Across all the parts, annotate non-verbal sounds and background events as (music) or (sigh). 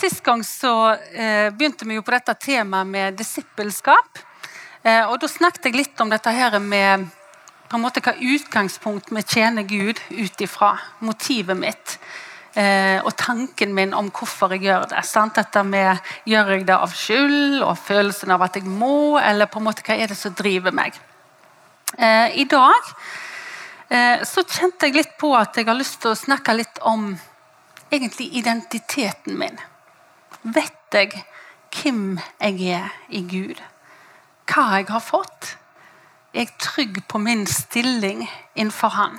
Sist gang så eh, begynte vi jo på dette temaet med disippelskap. Eh, og Da snakket jeg litt om dette her med på en måte hva utgangspunkt vi tjener Gud ut ifra. Motivet mitt. Eh, og tanken min om hvorfor jeg gjør det. Sant? Dette med Gjør jeg det av skyld og følelsen av at jeg må, eller på en måte hva er det som driver meg? Eh, I dag eh, så kjente jeg litt på at jeg har lyst til å snakke litt om egentlig identiteten min. Vet jeg hvem jeg er i Gud? Hva jeg har fått? Jeg trygg på min stilling innenfor Han?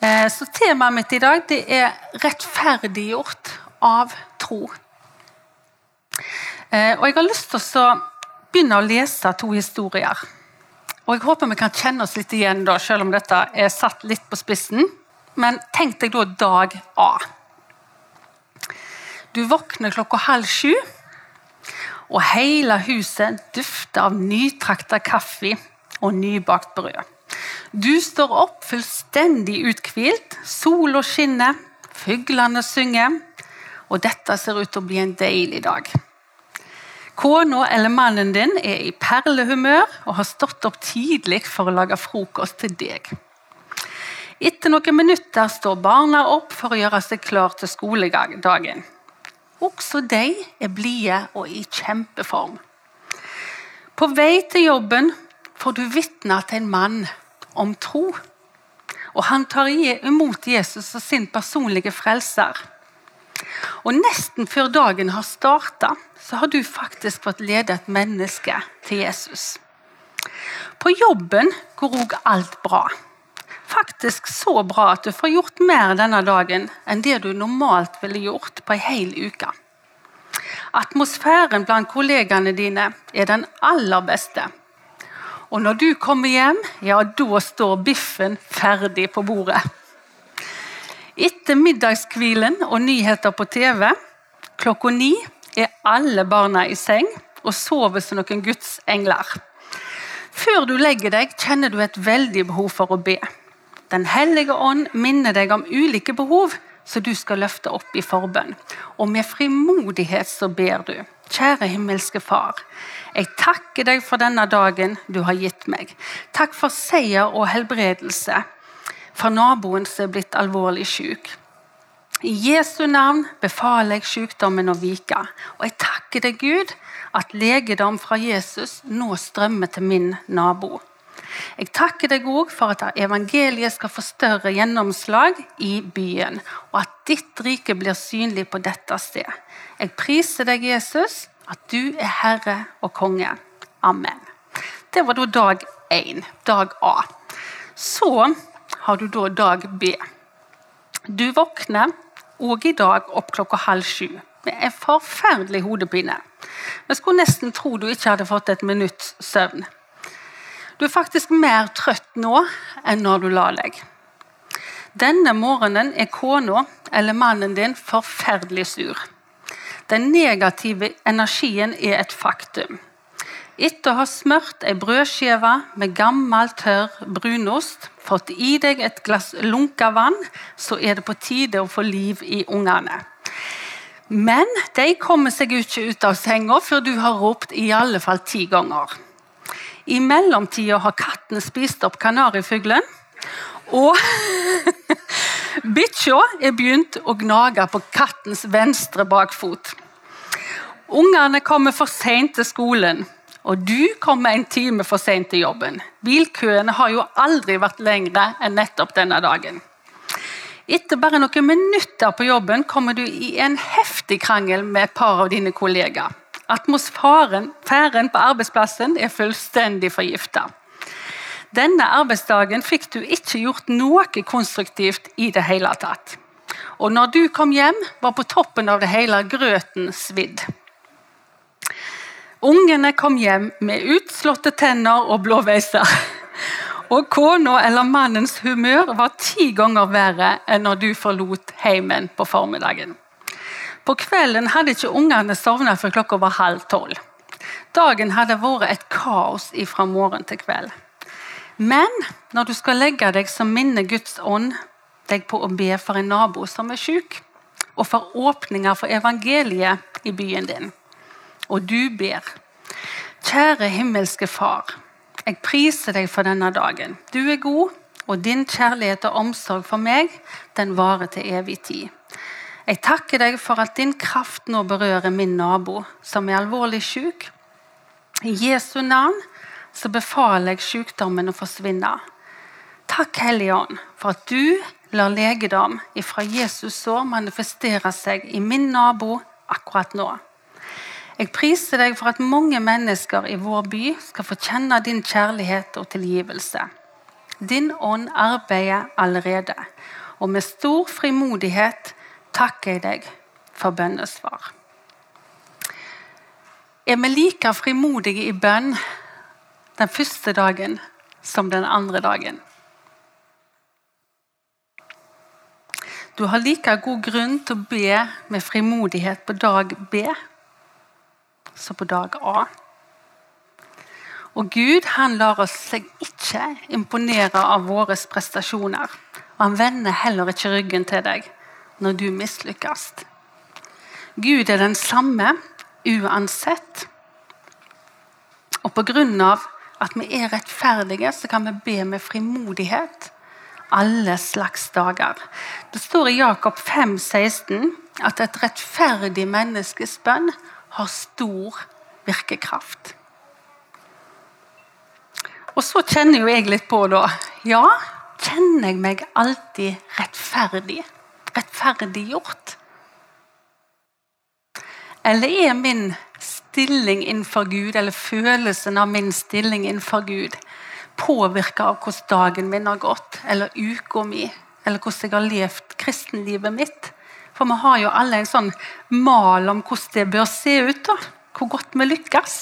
Eh, så Temaet mitt i dag det er 'rettferdiggjort av tro'. Eh, og Jeg har lyst til å begynne å lese to historier. Og Jeg håper vi kan kjenne oss litt igjen, da, selv om dette er satt litt på spissen. Men tenk deg da dag A. Du våkner klokka halv sju, og hele huset dufter av nytrakta kaffe og nybakt brød. Du står opp fullstendig uthvilt, sola skinner, fuglene synger, og dette ser ut til å bli en deilig dag. Kona eller mannen din er i perlehumør og har stått opp tidlig for å lage frokost til deg. Etter noen minutter står barna opp for å gjøre seg klar til skoledagen. Også de er blide og i kjempeform. På vei til jobben får du vitne til en mann om tro. Og han tar imot Jesus som sin personlige frelser. Og Nesten før dagen har starta, så har du faktisk fått lede et menneske til Jesus. På jobben går òg alt bra faktisk så bra at du får gjort mer denne dagen enn det du normalt ville gjort på ei hel uke. Atmosfæren blant kollegaene dine er den aller beste. Og når du kommer hjem, ja, da står biffen ferdig på bordet. Etter middagskvilen og nyheter på TV klokka ni er alle barna i seng og sover som noen Guds engler. Før du legger deg, kjenner du et veldig behov for å be. Den hellige ånd minner deg om ulike behov som du skal løfte opp i forbønn. Og med frimodighet så ber du. Kjære himmelske Far. Jeg takker deg for denne dagen du har gitt meg. Takk for seier og helbredelse for naboen som er blitt alvorlig syk. I Jesu navn befaler jeg sykdommen å vike. Og jeg takker deg, Gud, at legedom fra Jesus nå strømmer til min nabo. Jeg takker deg òg for at evangeliet skal få større gjennomslag i byen, og at ditt rike blir synlig på dette sted. Jeg priser deg, Jesus, at du er Herre og konge. Amen. Det var da dag én, dag A. Så har du da dag B. Du våkner òg i dag opp klokka halv sju med en forferdelig hodepine. Vi skulle nesten tro du ikke hadde fått et minutts søvn. Du er faktisk mer trøtt nå enn når du la deg. Denne morgenen er kona eller mannen din forferdelig sur. Den negative energien er et faktum. Etter å ha smurt ei brødskive med gammel, tørr brunost, fått i deg et glass lunka vann, så er det på tide å få liv i ungene. Men de kommer seg ikke ut av senga før du har ropt i alle fall ti ganger. I mellomtida har katten spist opp kanarifuglen. Og (laughs) bikkja er begynt å gnage på kattens venstre bakfot. Ungene kommer for seint til skolen, og du kommer en time for seint til jobben. Bilkøene har jo aldri vært lengre enn nettopp denne dagen. Etter bare noen minutter på jobben kommer du i en heftig krangel med et par av dine kollegaer. Atmosfæren på arbeidsplassen er fullstendig forgifta. Denne arbeidsdagen fikk du ikke gjort noe konstruktivt i det hele tatt. Og når du kom hjem, var på toppen av det hele grøten svidd. Ungene kom hjem med utslåtte tenner og blåveiser. Og kona eller mannens humør var ti ganger verre enn når du forlot heimen på formiddagen. På kvelden hadde ikke ungene sovnet før klokka var halv tolv. Dagen hadde vært et kaos fra morgen til kveld. Men når du skal legge deg, så minner Guds ånd deg på å be for en nabo som er syk. og for åpninger for evangeliet i byen din. Og du ber. Kjære himmelske Far. Jeg priser deg for denne dagen. Du er god, og din kjærlighet og omsorg for meg, den varer til evig tid. Jeg takker deg for at din kraft nå berører min nabo, som er alvorlig syk. I Jesu navn så befaler jeg sykdommen å forsvinne. Takk, Hellige Ånd, for at du lar legedom ifra Jesus sår manifestere seg i min nabo akkurat nå. Jeg priser deg for at mange mennesker i vår by skal få kjenne din kjærlighet og tilgivelse. Din ånd arbeider allerede, og med stor frimodighet takker jeg deg for bønnesvar. Er vi like frimodige i bønn den første dagen som den andre dagen? Du har like god grunn til å be med frimodighet på dag B som på dag A. Og Gud han lar oss seg ikke imponere av våre prestasjoner. Og han vender heller ikke ryggen til deg når du mislykkes. Gud er den samme uansett. Og pga. at vi er rettferdige, så kan vi be med frimodighet alle slags dager. Det står i Jakob 5, 16 at et rettferdig menneskes bønn har stor virkekraft. Og så kjenner jo jeg litt på, da. Ja, kjenner jeg meg alltid rettferdig? Rettferdiggjort? Eller er min stilling innenfor Gud, eller følelsen av min stilling innenfor Gud, påvirka av hvordan dagen min har gått, eller uka mi, eller hvordan jeg har levd kristenlivet mitt? For vi har jo alle en sånn mal om hvordan det bør se ut. da, Hvor godt vi lykkes.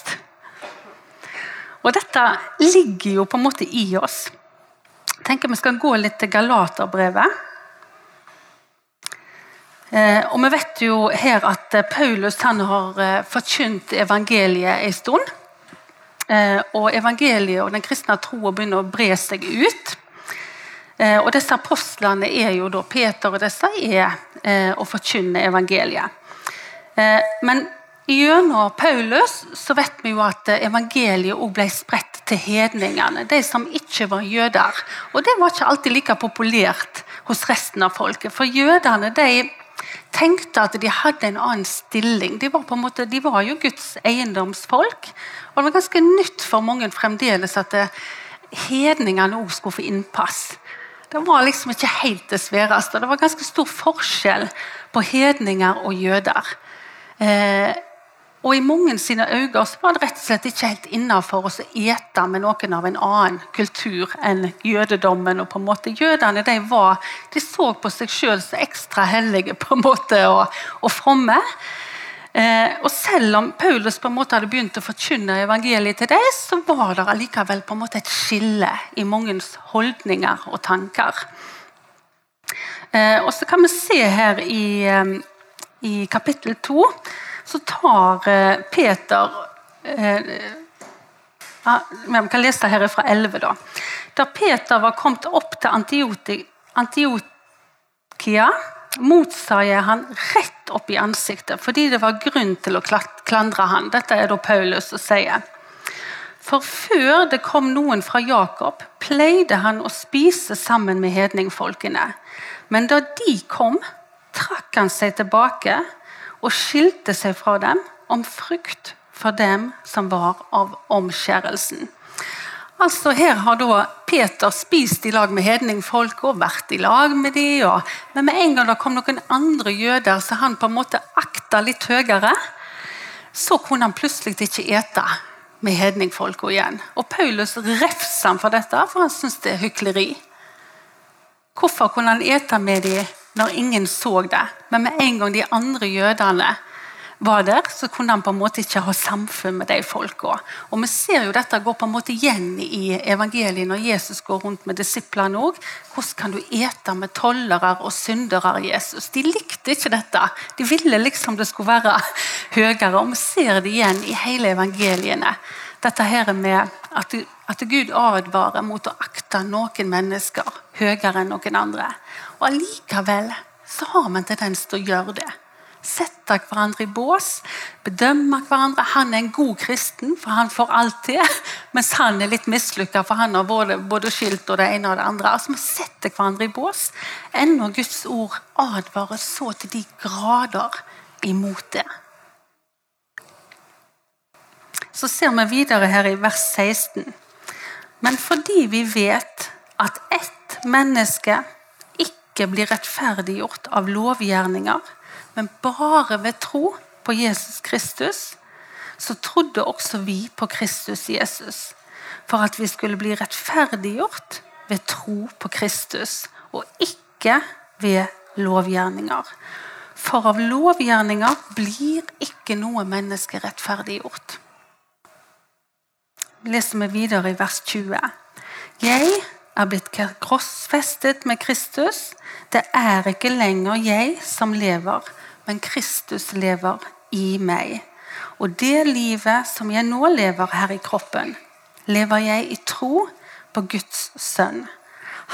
Og dette ligger jo på en måte i oss. Jeg tenker Vi skal gå litt til Galaterbrevet. Eh, og Vi vet jo her at eh, Paulus han har eh, forkynt evangeliet en stund. Og evangeliet og den kristne troa begynner å bre seg ut. Og disse Apostlene er jo da Peter og disse er å forkynne evangeliet. Men gjennom Paulus så vet vi jo at evangeliet også ble spredt til hedningene. De som ikke var jøder. Og det var ikke alltid like populært hos resten av folket. For jødene de tenkte at de hadde en annen stilling. De var, på en måte, de var jo Guds eiendomsfolk. Og det var ganske nytt for mange fremdeles at eh, hedningene òg skulle få innpass. Det var liksom ikke helt det sværeste. Det var ganske stor forskjell på hedninger og jøder. Eh, og I mange sine øyne så var det rett og slett ikke helt innafor å ete med noen av en annen kultur enn jødedommen. og på en måte Jødene de, var, de så på seg sjøl som ekstra hellige på en måte og, og fromme. Eh, og Selv om Paulus på en måte hadde begynt å forkynne evangeliet til dem, så var det allikevel på en måte et skille i mangens holdninger og tanker. Eh, og Så kan vi se her i, eh, i kapittel to så tar eh, Peter eh, Vi kan lese her fra 11. Da Da Peter var kommet opp til Antiokia, jeg han rett opp i ansiktet fordi det var grunn til å klandre han. Dette er da Paulus som sier. For før det kom noen fra Jakob, pleide han å spise sammen med hedningfolkene. Men da de kom, trakk han seg tilbake og skilte seg fra dem om frukt for dem som var av omskjærelsen. Altså Her har da Peter spist i lag med hedningfolk og vært i lag med dem. Og, men med en gang det kom noen andre jøder så han på en måte akta litt høyere, så kunne han plutselig ikke ete med hedningfolk igjen. Og Paulus refser ham for dette, for han syns det er hykleri. Hvorfor kunne han ete med dem når ingen så det. Men med en gang de andre jødene var der, så kunne han på en måte ikke ha samfunn med de folka. Og vi ser jo dette går på en måte igjen i evangeliet når Jesus går rundt med disiplene òg. Hvordan kan du ete med tollere og syndere, Jesus? De likte ikke dette. De ville liksom det skulle være (laughs) høyere. Og vi ser det igjen i hele evangeliene. Dette her med at, at Gud advarer mot å akte noen mennesker høyere enn noen andre. Og allikevel så har vi en tendens til å gjøre det. Sette hverandre i bås, bedømme hverandre. Han er en god kristen, for han får alt til. (laughs) Mens han er litt mislykka, for han har både, både skilt og det ene og det andre. Altså, Vi setter hverandre i bås. Ennå Guds ord advarer så til de grader imot det. Så ser vi videre her i vers 16. Men fordi vi vet at ett menneske ikke blir rettferdiggjort av lovgjerninger, men bare ved tro på Jesus Kristus, så trodde også vi på Kristus Jesus, for at vi skulle bli rettferdiggjort ved tro på Kristus, og ikke ved lovgjerninger. For av lovgjerninger blir ikke noe menneske rettferdiggjort. Leser vi videre i vers 20. Jeg er blitt krossfestet med Kristus. Det er ikke lenger jeg som lever, men Kristus lever i meg. Og det livet som jeg nå lever her i kroppen, lever jeg i tro på Guds sønn.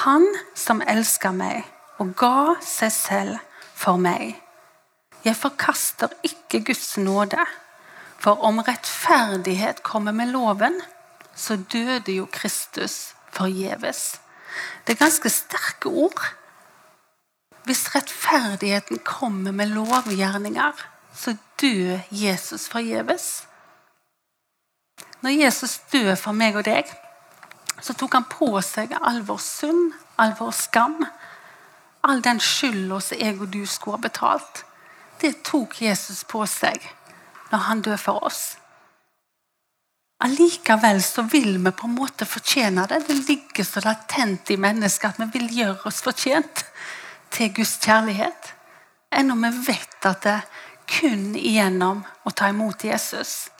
Han som elsker meg og ga seg selv for meg. Jeg forkaster ikke Guds nåde, for om rettferdighet kommer med loven, så døde jo Kristus forgjeves. Det er ganske sterke ord. Hvis rettferdigheten kommer med lovgjerninger, så dør Jesus forgjeves. Når Jesus døde for meg og deg, så tok han på seg all vår synd, all vår skam. All den skylda som jeg og du skulle ha betalt. Det tok Jesus på seg når han døde for oss. Allikevel så vil vi på en måte fortjene det. Det ligger så latent i mennesket at vi vil gjøre oss fortjent til Guds kjærlighet. Enda vi vet at det kun igjennom å ta imot Jesus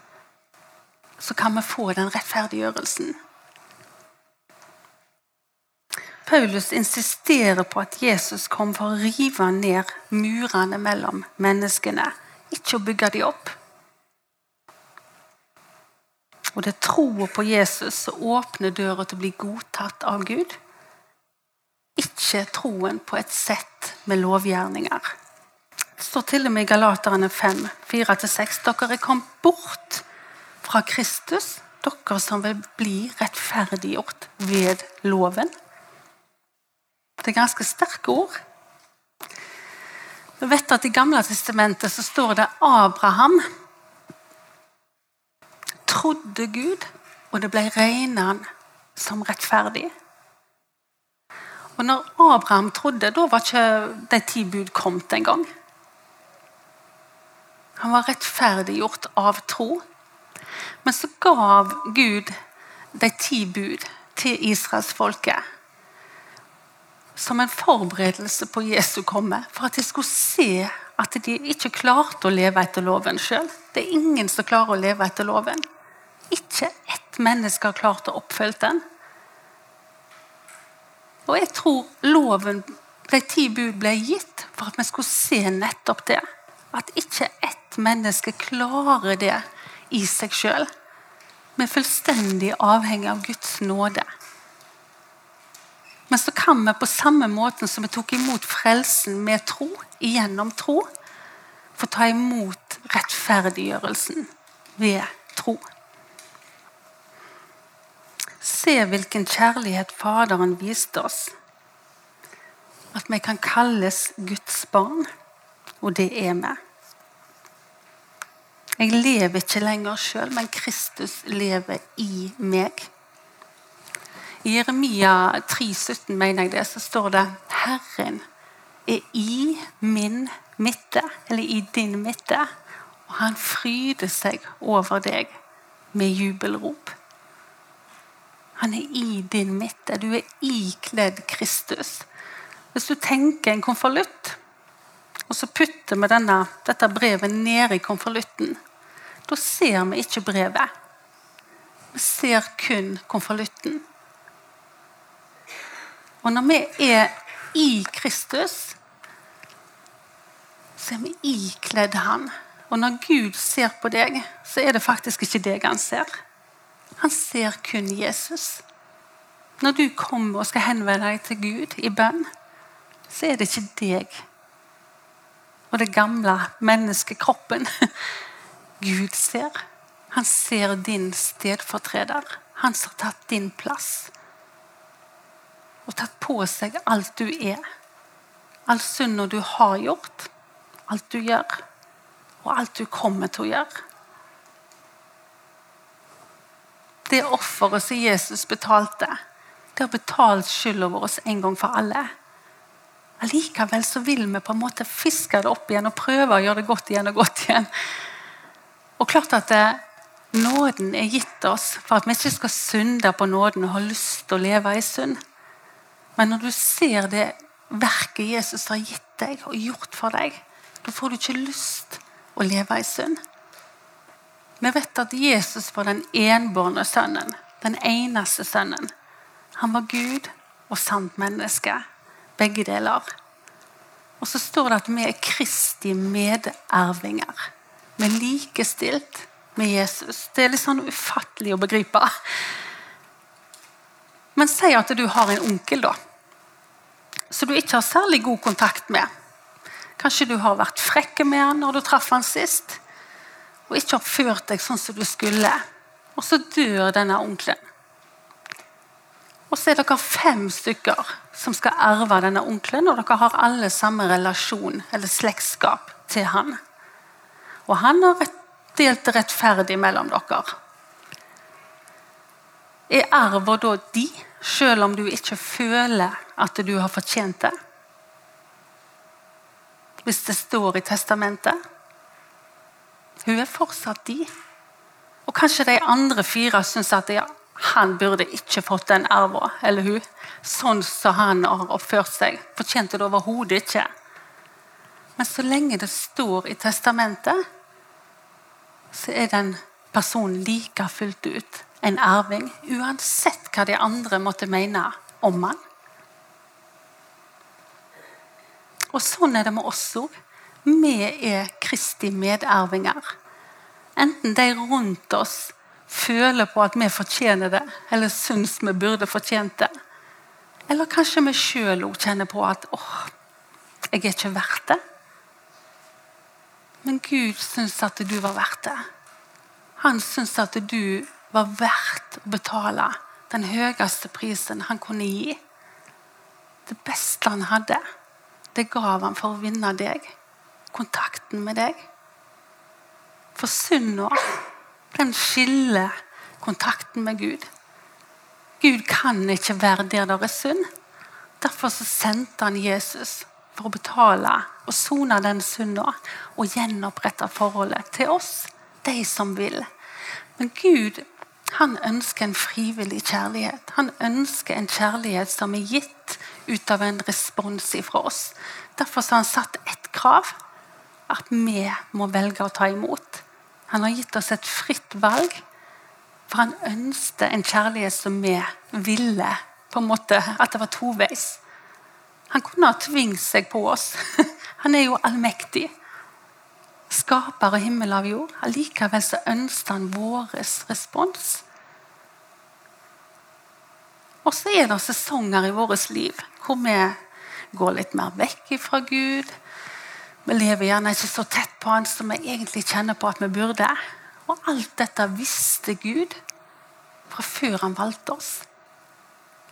så kan vi få den rettferdiggjørelsen. Paulus insisterer på at Jesus kom for å rive ned murene mellom menneskene, ikke å bygge dem opp. Og det er troa på Jesus som åpner døra til å bli godtatt av Gud. Ikke troen på et sett med lovgjerninger. Det står til og med i Galaterne 5, 4-6. Dere er kommet bort fra Kristus, dere som vil bli rettferdiggjort ved loven. Det er ganske sterke ord. Vi vet at I Gamle testamentet så står det Abraham trodde Gud, og det ble regnet som rettferdig. Og når Abraham trodde, da var ikke de ti bud kommet engang. Han var rettferdiggjort av tro. Men så gav Gud de ti bud til israelsfolket som en forberedelse på Jesu komme, for at de skulle se at de ikke klarte å leve etter loven sjøl. Det er ingen som klarer å leve etter loven. Ikke ett menneske har klart å oppfylle den. Og jeg tror loven, de ti bud, ble gitt for at vi skulle se nettopp det. At ikke ett menneske klarer det i seg sjøl. Vi er fullstendig avhengig av Guds nåde. Men så kan vi på samme måte som vi tok imot frelsen med tro, gjennom tro, få ta imot rettferdiggjørelsen ved tro. Se hvilken kjærlighet Faderen viste oss. At vi kan kalles Guds barn, og det er vi. Jeg lever ikke lenger sjøl, men Kristus lever i meg. I Jeremia 3, 17, mener jeg det, så står det Herren er i min midte, eller i din midte, og han fryder seg over deg med jubelrop. Han er i din midte. Du er ikledd Kristus. Hvis du tenker en konvolutt, og så putter vi denne, dette brevet ned i konvolutten, da ser vi ikke brevet. Vi ser kun konvolutten. Og når vi er i Kristus, så er vi ikledd Han. Og når Gud ser på deg, så er det faktisk ikke deg han ser. Han ser kun Jesus. Når du kommer og skal henvende deg til Gud i bønn, så er det ikke deg og det gamle menneskekroppen. (laughs) Gud ser. Han ser din stedfortreder. Han som har tatt din plass. Og tatt på seg alt du er. All synd du har gjort, alt du gjør, og alt du kommer til å gjøre. Det offeret som Jesus betalte, det har betalt skylda vår en gang for alle. Allikevel så vil vi på en måte fiske det opp igjen og prøve å gjøre det godt igjen og godt igjen. Og klart at det, Nåden er gitt oss for at vi ikke skal synde på nåden og ha lyst til å leve i synd. Men når du ser det verket Jesus har gitt deg og gjort for deg, da får du ikke lyst å leve i synd. Vi vet at Jesus var den enbårne sønnen, den eneste sønnen. Han var Gud og sant menneske. Begge deler. Og så står det at vi er Kristi medervinger. Vi er likestilt med Jesus. Det er litt sånn ufattelig å begripe. Men si at du har en onkel da, som du ikke har særlig god kontakt med. Kanskje du har vært frekke med han når du traff han sist, og ikke har ført deg sånn som du skulle. Og så dør denne onkelen. Og så er dere fem stykker som skal arve denne onkelen, og dere har alle samme relasjon eller slektskap til han. Og han har delt rettferdig mellom dere. Er arven da de, selv om du ikke føler at du har fortjent det? Hvis det står i testamentet? Hun er fortsatt de. Og kanskje de andre fire syns at ja, han burde ikke fått den arva, eller hun. Sånn som han har oppført seg. Fortjente det overhodet ikke. Men så lenge det står i testamentet, så er den personen like fullt ut en arving, uansett hva de andre måtte mene om han. Og sånn er det med oss òg. Vi er Kristi medarvinger. Enten de rundt oss føler på at vi fortjener det, eller syns vi burde fortjent det. Eller kanskje vi sjøl kjenner på at åh, jeg er ikke verdt det. Men Gud syns at du var verdt det. Han syns at du var verdt å betale den høyeste prisen han kunne gi. Det beste han hadde, det gav han for å vinne deg. Kontakten med deg. For synda, den skiller kontakten med Gud. Gud kan ikke være der det er synd. Derfor så sendte han Jesus for å betale og sone den synda og gjenopprette forholdet til oss, de som vil. Men Gud han ønsker en frivillig kjærlighet. Han ønsker en kjærlighet som er gitt ut av en respons ifra oss. Derfor har han satt ett krav at vi må velge å ta imot. Han har gitt oss et fritt valg, for han ønsket en kjærlighet som vi ville. på en måte, At det var toveis. Han kunne ha tvingt seg på oss. (laughs) Han er jo allmektig. Skaper av himmel av jord. Allikevel så ønsket han vår respons. Og så er det sesonger i vårt liv hvor vi går litt mer vekk fra Gud. Vi lever gjerne ikke så tett på Han som vi egentlig kjenner på at vi burde. Og alt dette visste Gud fra før han valgte oss.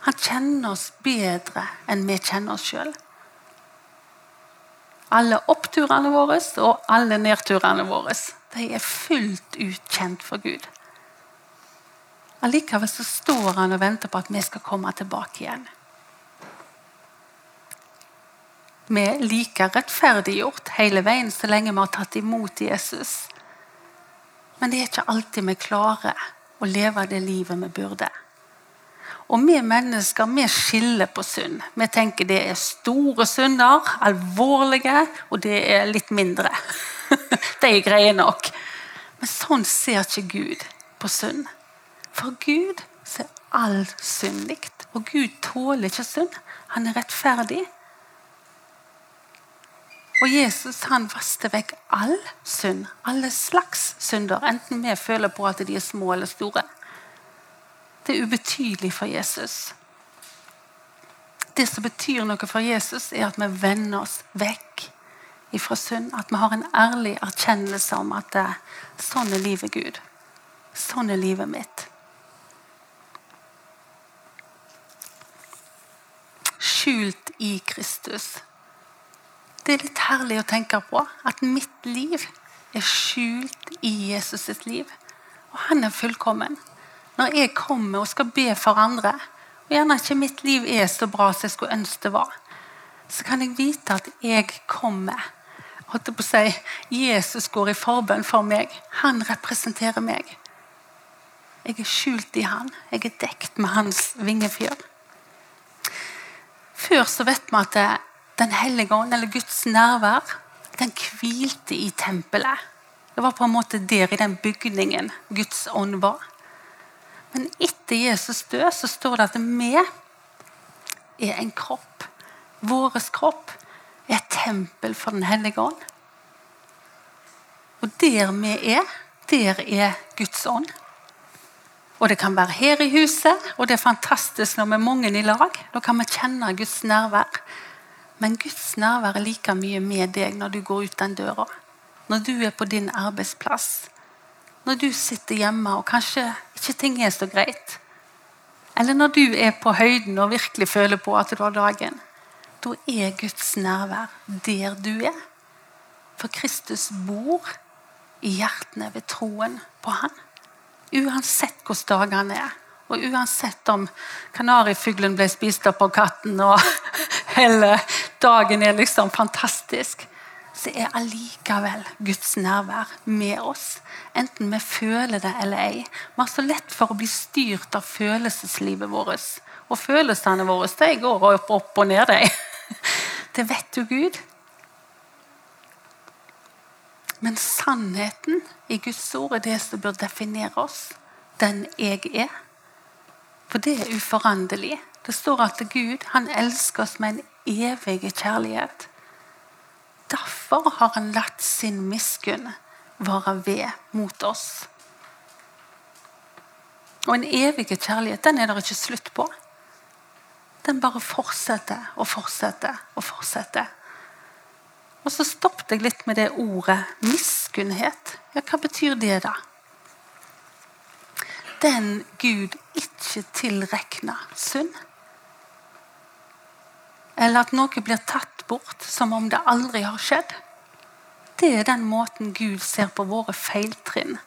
Han kjenner oss bedre enn vi kjenner oss sjøl. Alle oppturene våre og alle nedturene våre de er fullt ut kjent for Gud. Allikevel så står han og venter på at vi skal komme tilbake igjen. Vi er like rettferdiggjort hele veien så lenge vi har tatt imot Jesus. Men det er ikke alltid vi klarer å leve det livet vi burde. Og vi mennesker vi skiller på synd. Vi tenker det er store synder, alvorlige, og det er litt mindre. (laughs) De er greie nok. Men sånn ser ikke Gud på synd. For Gud ser all synd likt. Og Gud tåler ikke synd. Han er rettferdig. Og Jesus han vasker vekk all synd. Alle slags synder. Enten vi føler på at de er små eller store. Det er ubetydelig for Jesus. Det som betyr noe for Jesus, er at vi vender oss vekk ifra synd. At vi har en ærlig erkjennelse om at det, sånn er livet Gud. Sånn er livet mitt. Skjult i Kristus. Det er litt herlig å tenke på at mitt liv er skjult i Jesus sitt liv. Og han er fullkommen. Når jeg kommer og skal be for andre, og gjerne ikke mitt liv er så bra som jeg skulle ønske det var, så kan jeg vite at jeg kommer. Holdt på å si, Jesus går i forbønn for meg. Han representerer meg. Jeg er skjult i han. Jeg er dekt med hans vingefjør. Før så vet vi at den hellige ånd, eller Guds nærvær, den hvilte i tempelet. Det var på en måte der i den bygningen Guds ånd var. Men etter Jesus død så står det at vi er en kropp. Vår kropp er et tempel for Den hellige ånd. Og der vi er, der er Guds ånd. Og det kan være her i huset, og det er fantastisk når vi er mange i lag. Da kan vi kjenne Guds nærvær. Men Guds nærvær er like mye med deg når du går ut den døra. Når du er på din arbeidsplass. Når du sitter hjemme og kanskje ikke ting er så greit. Eller når du er på høyden og virkelig føler på at det var dagen. Da er Guds nærvær der du er. For Kristus bor i hjertene ved troen på Han. Uansett hvordan dagene er. Og uansett om kanarifuglen ble spist opp av katten, og, (laughs) hele dagen er liksom fantastisk, så er allikevel Guds nærvær med oss. Enten vi føler det eller ei. Vi har så lett for å bli styrt av følelseslivet vårt. Og følelsene våre de går opp, opp og ned. De. (laughs) Det vet jo Gud. Men sannheten i Guds ord er det som bør definere oss. Den jeg er. For det er uforanderlig. Det står at Gud han elsker oss med en evig kjærlighet. Derfor har han latt sin miskunn være ved mot oss. Og en evig kjærlighet den er det ikke slutt på. Den bare fortsetter og fortsetter og fortsetter. Og så stoppet jeg litt med det ordet miskunnhet. Ja, hva betyr det, da? Den Gud ikke tilregner synd eller at noe blir tatt bort som om det aldri har skjedd. Det er den måten Gud ser på våre feiltrinn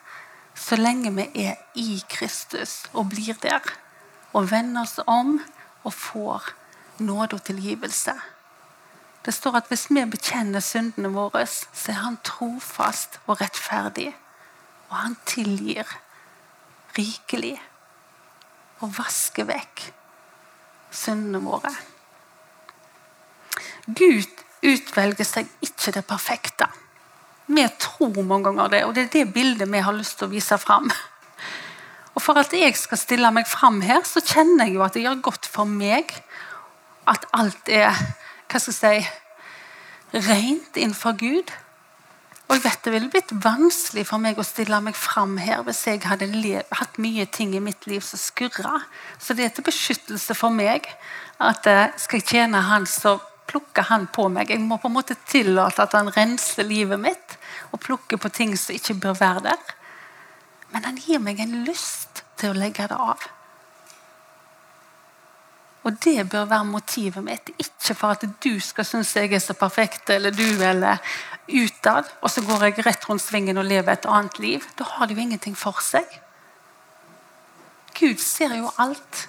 så lenge vi er i Kristus og blir der. Og vender oss om og får nåde og tilgivelse. Det står at hvis vi bekjenner syndene våre, så er Han trofast og rettferdig. Og han tilgir rikelig og vaske vekk syndene våre. Gud utvelger seg ikke det perfekte. Vi tror mange ganger det, og det er det bildet vi har lyst til å vise fram. Og For at jeg skal stille meg fram her, så kjenner jeg jo at det gjør godt for meg at alt er hva skal jeg si, rent innenfor Gud. Og jeg vet Det ville blitt vanskelig for meg å stille meg fram her hvis jeg hadde hatt mye ting i mitt liv som skurra. Så det er til beskyttelse for meg at jeg eh, skal tjene Han så plukker han på meg. Jeg må på en måte tillate at han renser livet mitt og plukker på ting som ikke bør være der. Men han gir meg en lyst til å legge det av. Og det bør være motivet mitt. Ikke for at du skal synes jeg er så perfekt, eller du, eller utad, og så går jeg rett rundt svingen og lever et annet liv. Da har det jo ingenting for seg. Gud ser jo alt.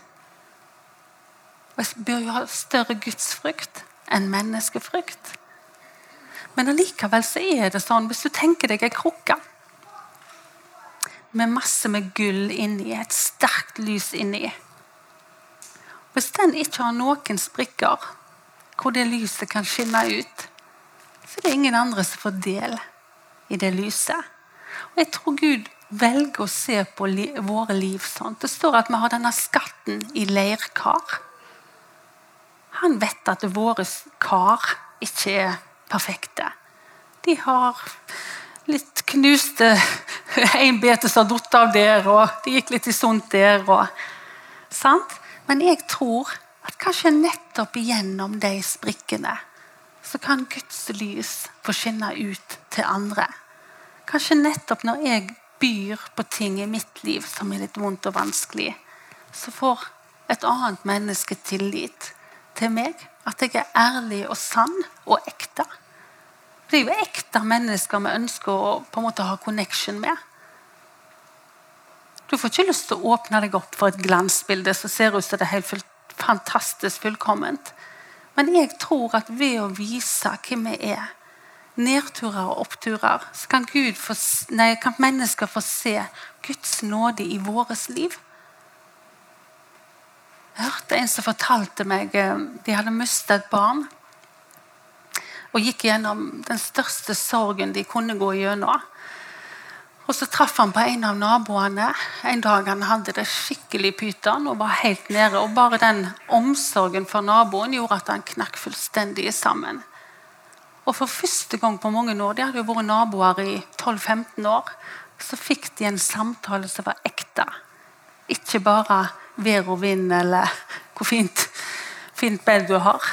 Og jeg bør jo ha større gudsfrykt enn menneskefrykt. Men allikevel så er det sånn, hvis du tenker deg ei krukke med masse med gull inni, et sterkt lys inni Hvis den ikke har noen sprikker hvor det lyset kan skinne ut, så er det ingen andre som får del i det lyset. Og Jeg tror Gud velger å se på li våre liv sånn. Det står at vi har denne skatten i leirkar. Han vet at våre kar ikke er perfekte. De har litt knuste En bete som har falt av der, og det gikk litt i sunt der. Og, sant? Men jeg tror at kanskje nettopp gjennom de sprikkene så kan Guds lys få skinne ut til andre. Kanskje nettopp når jeg byr på ting i mitt liv som er litt vondt og vanskelig, så får et annet menneske tillit til meg. At jeg er ærlig og sann og ekte. Det er jo ekte mennesker vi ønsker å på en måte ha connection med. Du får ikke lyst til å åpne deg opp for et glansbilde som ser ut som det er helt fantastisk fullkomment. Men jeg tror at ved å vise hvem vi er, nedturer og oppturer, så kan, få, nei, kan mennesker få se Guds nåde i vårt liv. Jeg hørte en som fortalte meg eh, de hadde mistet et barn. Og gikk gjennom den største sorgen de kunne gå gjennom. Og Så traff han på en av naboene en dag han hadde det skikkelig pyton og var helt nede. og Bare den omsorgen for naboen gjorde at han knakk fullstendig sammen. Og For første gang på mange år, de hadde jo vært naboer i 12-15 år, så fikk de en samtale som var ekte. Ikke bare vær og vind eller hvor fint, fint bed du har.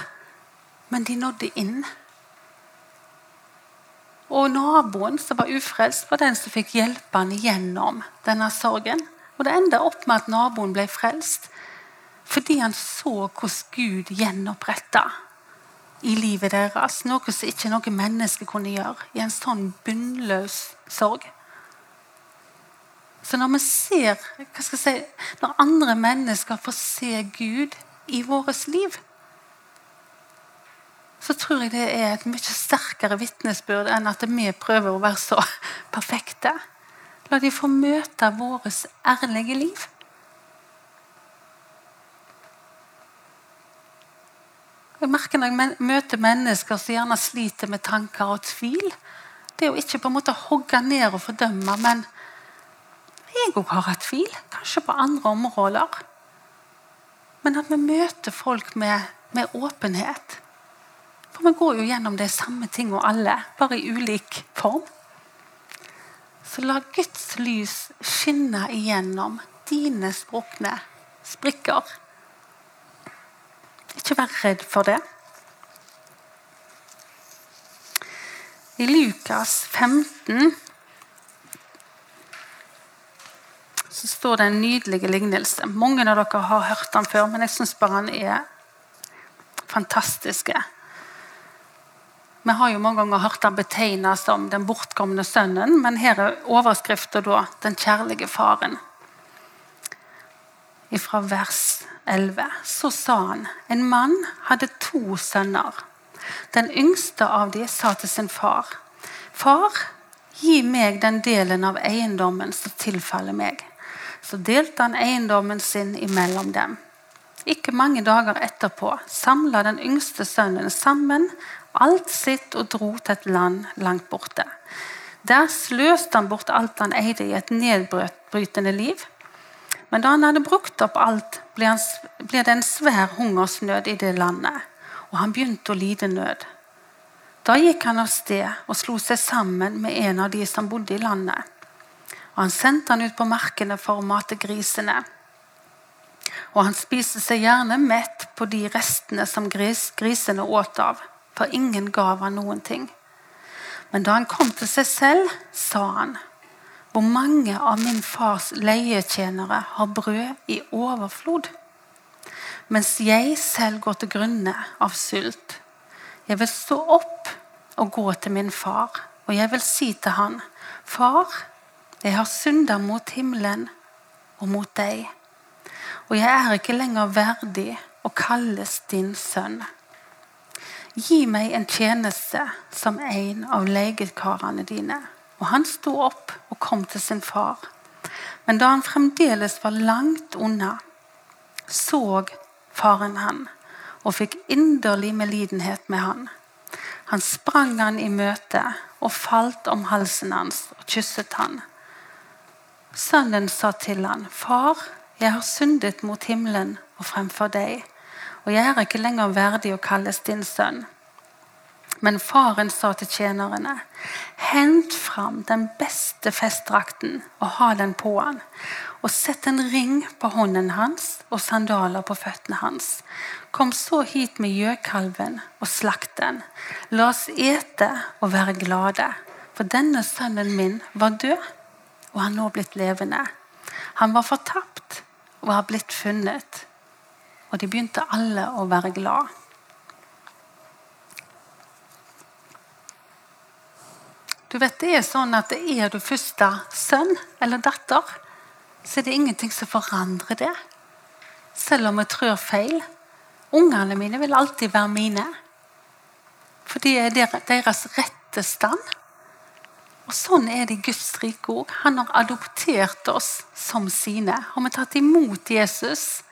Men de nådde inn. Og naboen som var ufrelst, var den som fikk hjelpe han gjennom denne sorgen. Og Det enda opp med at naboen ble frelst fordi han så hvordan Gud gjenoppretta i livet deres. Noe som ikke noe menneske kunne gjøre i en sånn bunnløs sorg. Så når vi ser, si, når andre mennesker får se Gud i vårt liv, så tror jeg det er et mye sterkere vitnesbyrd enn at vi prøver å være så (laughs) perfekte. La de få møte vårt ærlige liv. Jeg merker Når jeg møter mennesker som gjerne sliter med tanker og tvil Det er jo ikke på en måte å hogge ned og fordømme, men jeg òg har hatt tvil. Kanskje på andre områder. Men at vi møter folk med, med åpenhet. For vi går jo gjennom de samme tingene alle, bare i ulik form. Så la Guds lys skinne igjennom dine sprukne sprikker. Ikke vær redd for det. I Lukas 15 så står det en nydelig lignelse. Mange av dere har hørt den før, men jeg syns bare den er fantastiske. Vi har jo mange ganger hørt han betegnet som den bortkomne sønnen, men her er overskriften da 'Den kjærlige faren'. Fra vers 11 så sa han en mann hadde to sønner. Den yngste av dem sa til sin far, 'Far, gi meg den delen av eiendommen som tilfaller meg.' Så delte han eiendommen sin imellom dem. Ikke mange dager etterpå samla den yngste sønnen sammen alt sitt og dro til et land langt borte. Der sløste han bort alt han eide i et nedbrytende liv. Men da han hadde brukt opp alt, ble, han, ble det en svær hungersnød i det landet, og han begynte å lide nød. Da gikk han av sted og slo seg sammen med en av de som bodde i landet. Og Han sendte han ut på markene for å mate grisene. Og han spiste seg gjerne mett på de restene som gris, grisene åt av for ingen gav han noen ting. Men da han kom til seg selv, sa han, hvor mange av min fars leietjenere har brød i overflod, mens jeg selv går til grunne av sult. Jeg vil stå opp og gå til min far, og jeg vil si til han, Far, jeg har synda mot himmelen og mot deg, og jeg er ikke lenger verdig å kalles din sønn. Gi meg en tjeneste som en av legekarene dine. Og han sto opp og kom til sin far. Men da han fremdeles var langt unna, så faren han og fikk inderlig medlidenhet med han. Han sprang han i møte og falt om halsen hans og kysset han. Sønnen sa til han, 'Far, jeg har syndet mot himmelen og fremfor deg.' Og jeg er ikke lenger verdig å kalles din sønn. Men faren sa til tjenerne, hent fram den beste festdrakten og ha den på han, og sett en ring på hånden hans og sandaler på føttene hans. Kom så hit med gjøkalven og slakt den. La oss ete og være glade, for denne sønnen min var død, og han nå blitt levende. Han var fortapt og har blitt funnet. Og de begynte alle å være glad. Du vet, det Er sånn at er du første sønn eller datter, så er det ingenting som forandrer det. Selv om vi trør feil. Ungene mine vil alltid være mine. For det er deres rette stand. Og Sånn er det i Guds rike òg. Han har adoptert oss som sine. Har vi tatt imot Jesus?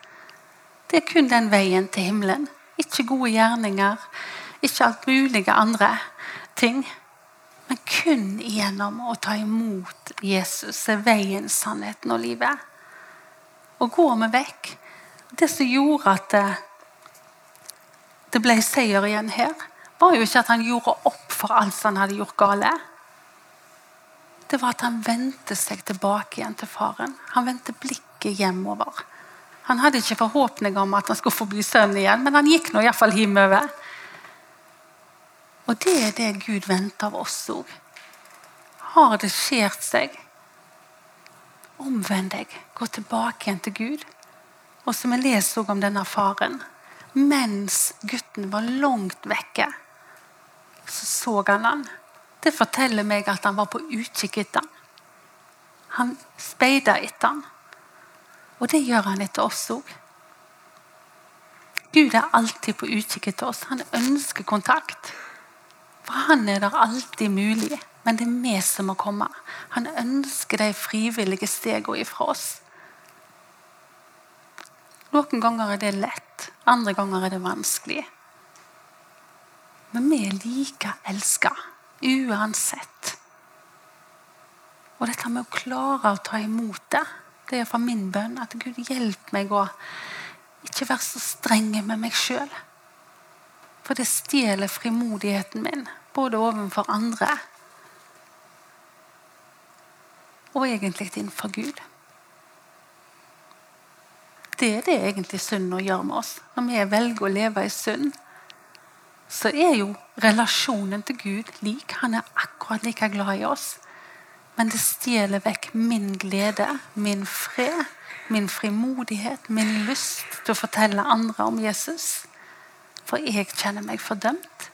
Det er kun den veien til himmelen. Ikke gode gjerninger, ikke alt mulige andre ting. Men kun gjennom å ta imot Jesus er veien, sannheten og livet. Og går vi vekk Det som gjorde at det, det ble seier igjen her, var jo ikke at han gjorde opp for alt han hadde gjort gale. Det var at han vendte seg tilbake igjen til faren. Han vendte blikket hjemover. Han hadde ikke forhåpning om at han skulle få bli sønn igjen, men han gikk nå iallfall hjemover. Og det er det Gud venter av oss òg. Har det skjert seg? Omvend deg. Gå tilbake igjen til Gud. Og som vi leser om denne faren. Mens gutten var langt vekke, så så han han. Det forteller meg at han var på utkikk etter han. Han speida etter han. Og det gjør han etter oss òg. Gud er alltid på utkikk etter oss. Han ønsker kontakt. For han er der alltid mulig, men det er vi som må komme. Han ønsker de frivillige stegene ifra oss. Noen ganger er det lett, andre ganger er det vanskelig. Men vi er like elska uansett. Og dette med å klare å ta imot det, det er for min bønn. At Gud hjelper meg å ikke være så streng med meg sjøl. For det stjeler frimodigheten min, både overfor andre og egentlig innenfor Gud. Det er det egentlig synden gjør med oss. Når vi velger å leve i synd, så er jo relasjonen til Gud lik. Han er akkurat like glad i oss. Men det stjeler vekk min glede, min fred, min frimodighet, min lyst til å fortelle andre om Jesus for jeg kjenner meg fordømt.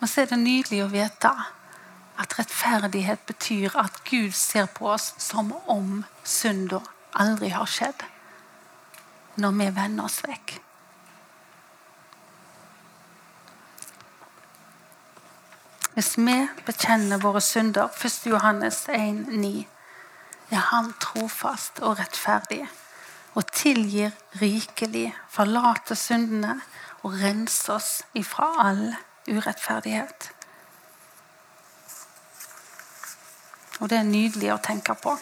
Men så er det nydelig å vite at rettferdighet betyr at Gud ser på oss som om synda aldri har skjedd, når vi vender oss vekk. Hvis vi bekjenner våre synder, 1. Johannes 1,9, er Han trofast og rettferdig og tilgir rikelig, forlater syndene og renser oss ifra all urettferdighet. Og det er nydelig å tenke på.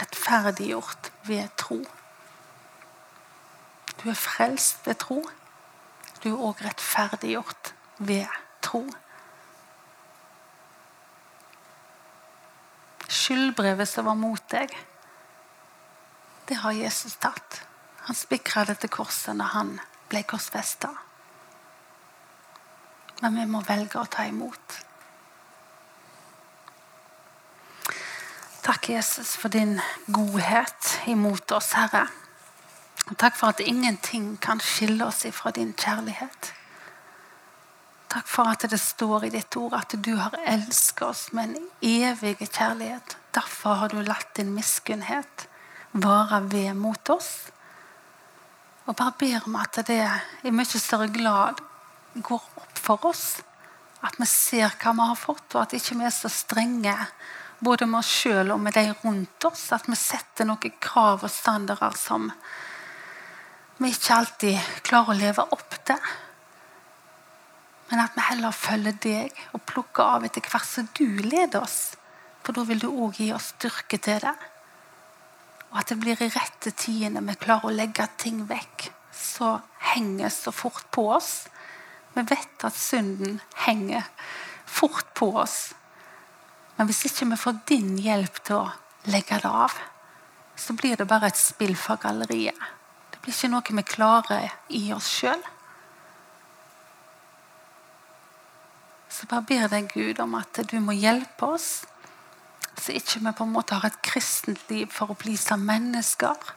Rettferdiggjort ved tro. Du er frelst ved tro. Du er òg rettferdiggjort ved tro. skyldbrevet som var mot deg, det har Jesus tatt. Han spikra det til korset når han ble korsfesta. Men vi må velge å ta imot. Takk, Jesus, for din godhet imot oss, Herre. Og takk for at ingenting kan skille oss ifra din kjærlighet. Takk for at det står i ditt ord at du har elsket oss med en evig kjærlighet. Derfor har du latt din miskunnhet vare ved mot oss. Og bare ber om at det i mye større glad går opp for oss. At vi ser hva vi har fått, og at ikke vi er så strenge både med oss sjøl og med de rundt oss. At vi setter noen krav og standarder som vi ikke alltid klarer å leve opp til. Men at vi heller følger deg og plukker av etter hvert som du leder oss. For da vil du òg gi oss styrke til det. Og at det blir i rette tidene vi klarer å legge ting vekk så henger så fort på oss. Vi vet at synden henger fort på oss. Men hvis ikke vi får din hjelp til å legge det av, så blir det bare et spill for galleriet. Det blir ikke noe vi klarer i oss sjøl. Så bare ber deg Gud om at du må hjelpe oss, så ikke vi på en måte har et kristent liv for å bli som mennesker,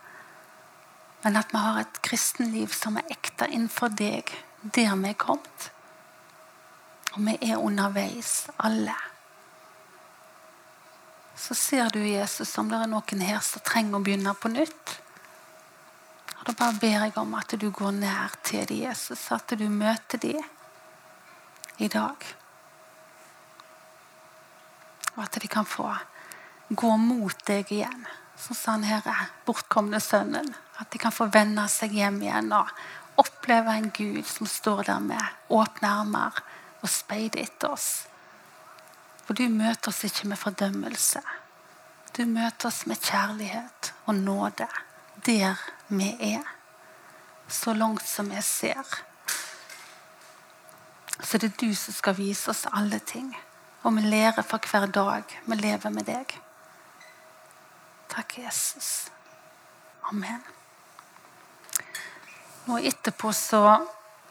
men at vi har et kristenliv som er ekte innenfor deg, der vi er kommet. Og vi er underveis, alle. Så ser du, Jesus, om det er noen her som trenger å begynne på nytt. Da bare ber jeg om at du går nær til dem, Jesus, at du møter dem i dag. Og at de kan få gå mot deg igjen, som han her bortkomne sønnen. At de kan få vende seg hjem igjen og oppleve en Gud som står der med åpne armer og speider etter oss. For du møter oss ikke med fordømmelse. Du møter oss med kjærlighet og nåde der vi er. Så langt som jeg ser. Så det er du som skal vise oss alle ting. Og vi lærer for hver dag vi lever med deg. Takk, Jesus. Amen. Nå etterpå så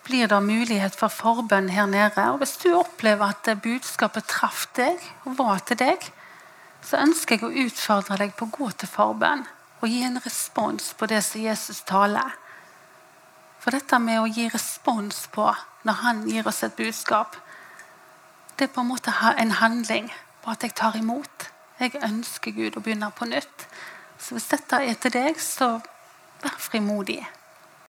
blir det mulighet for forbønn her nede. Og Hvis du opplever at budskapet traff deg og var til deg, så ønsker jeg å utfordre deg på å gå til forbønn og gi en respons på det som Jesus taler. For dette med å gi respons på når han gir oss et budskap, det er på en måte en handling på at jeg tar imot. Jeg ønsker Gud å begynne på nytt. Så hvis dette er til deg, så vær frimodig.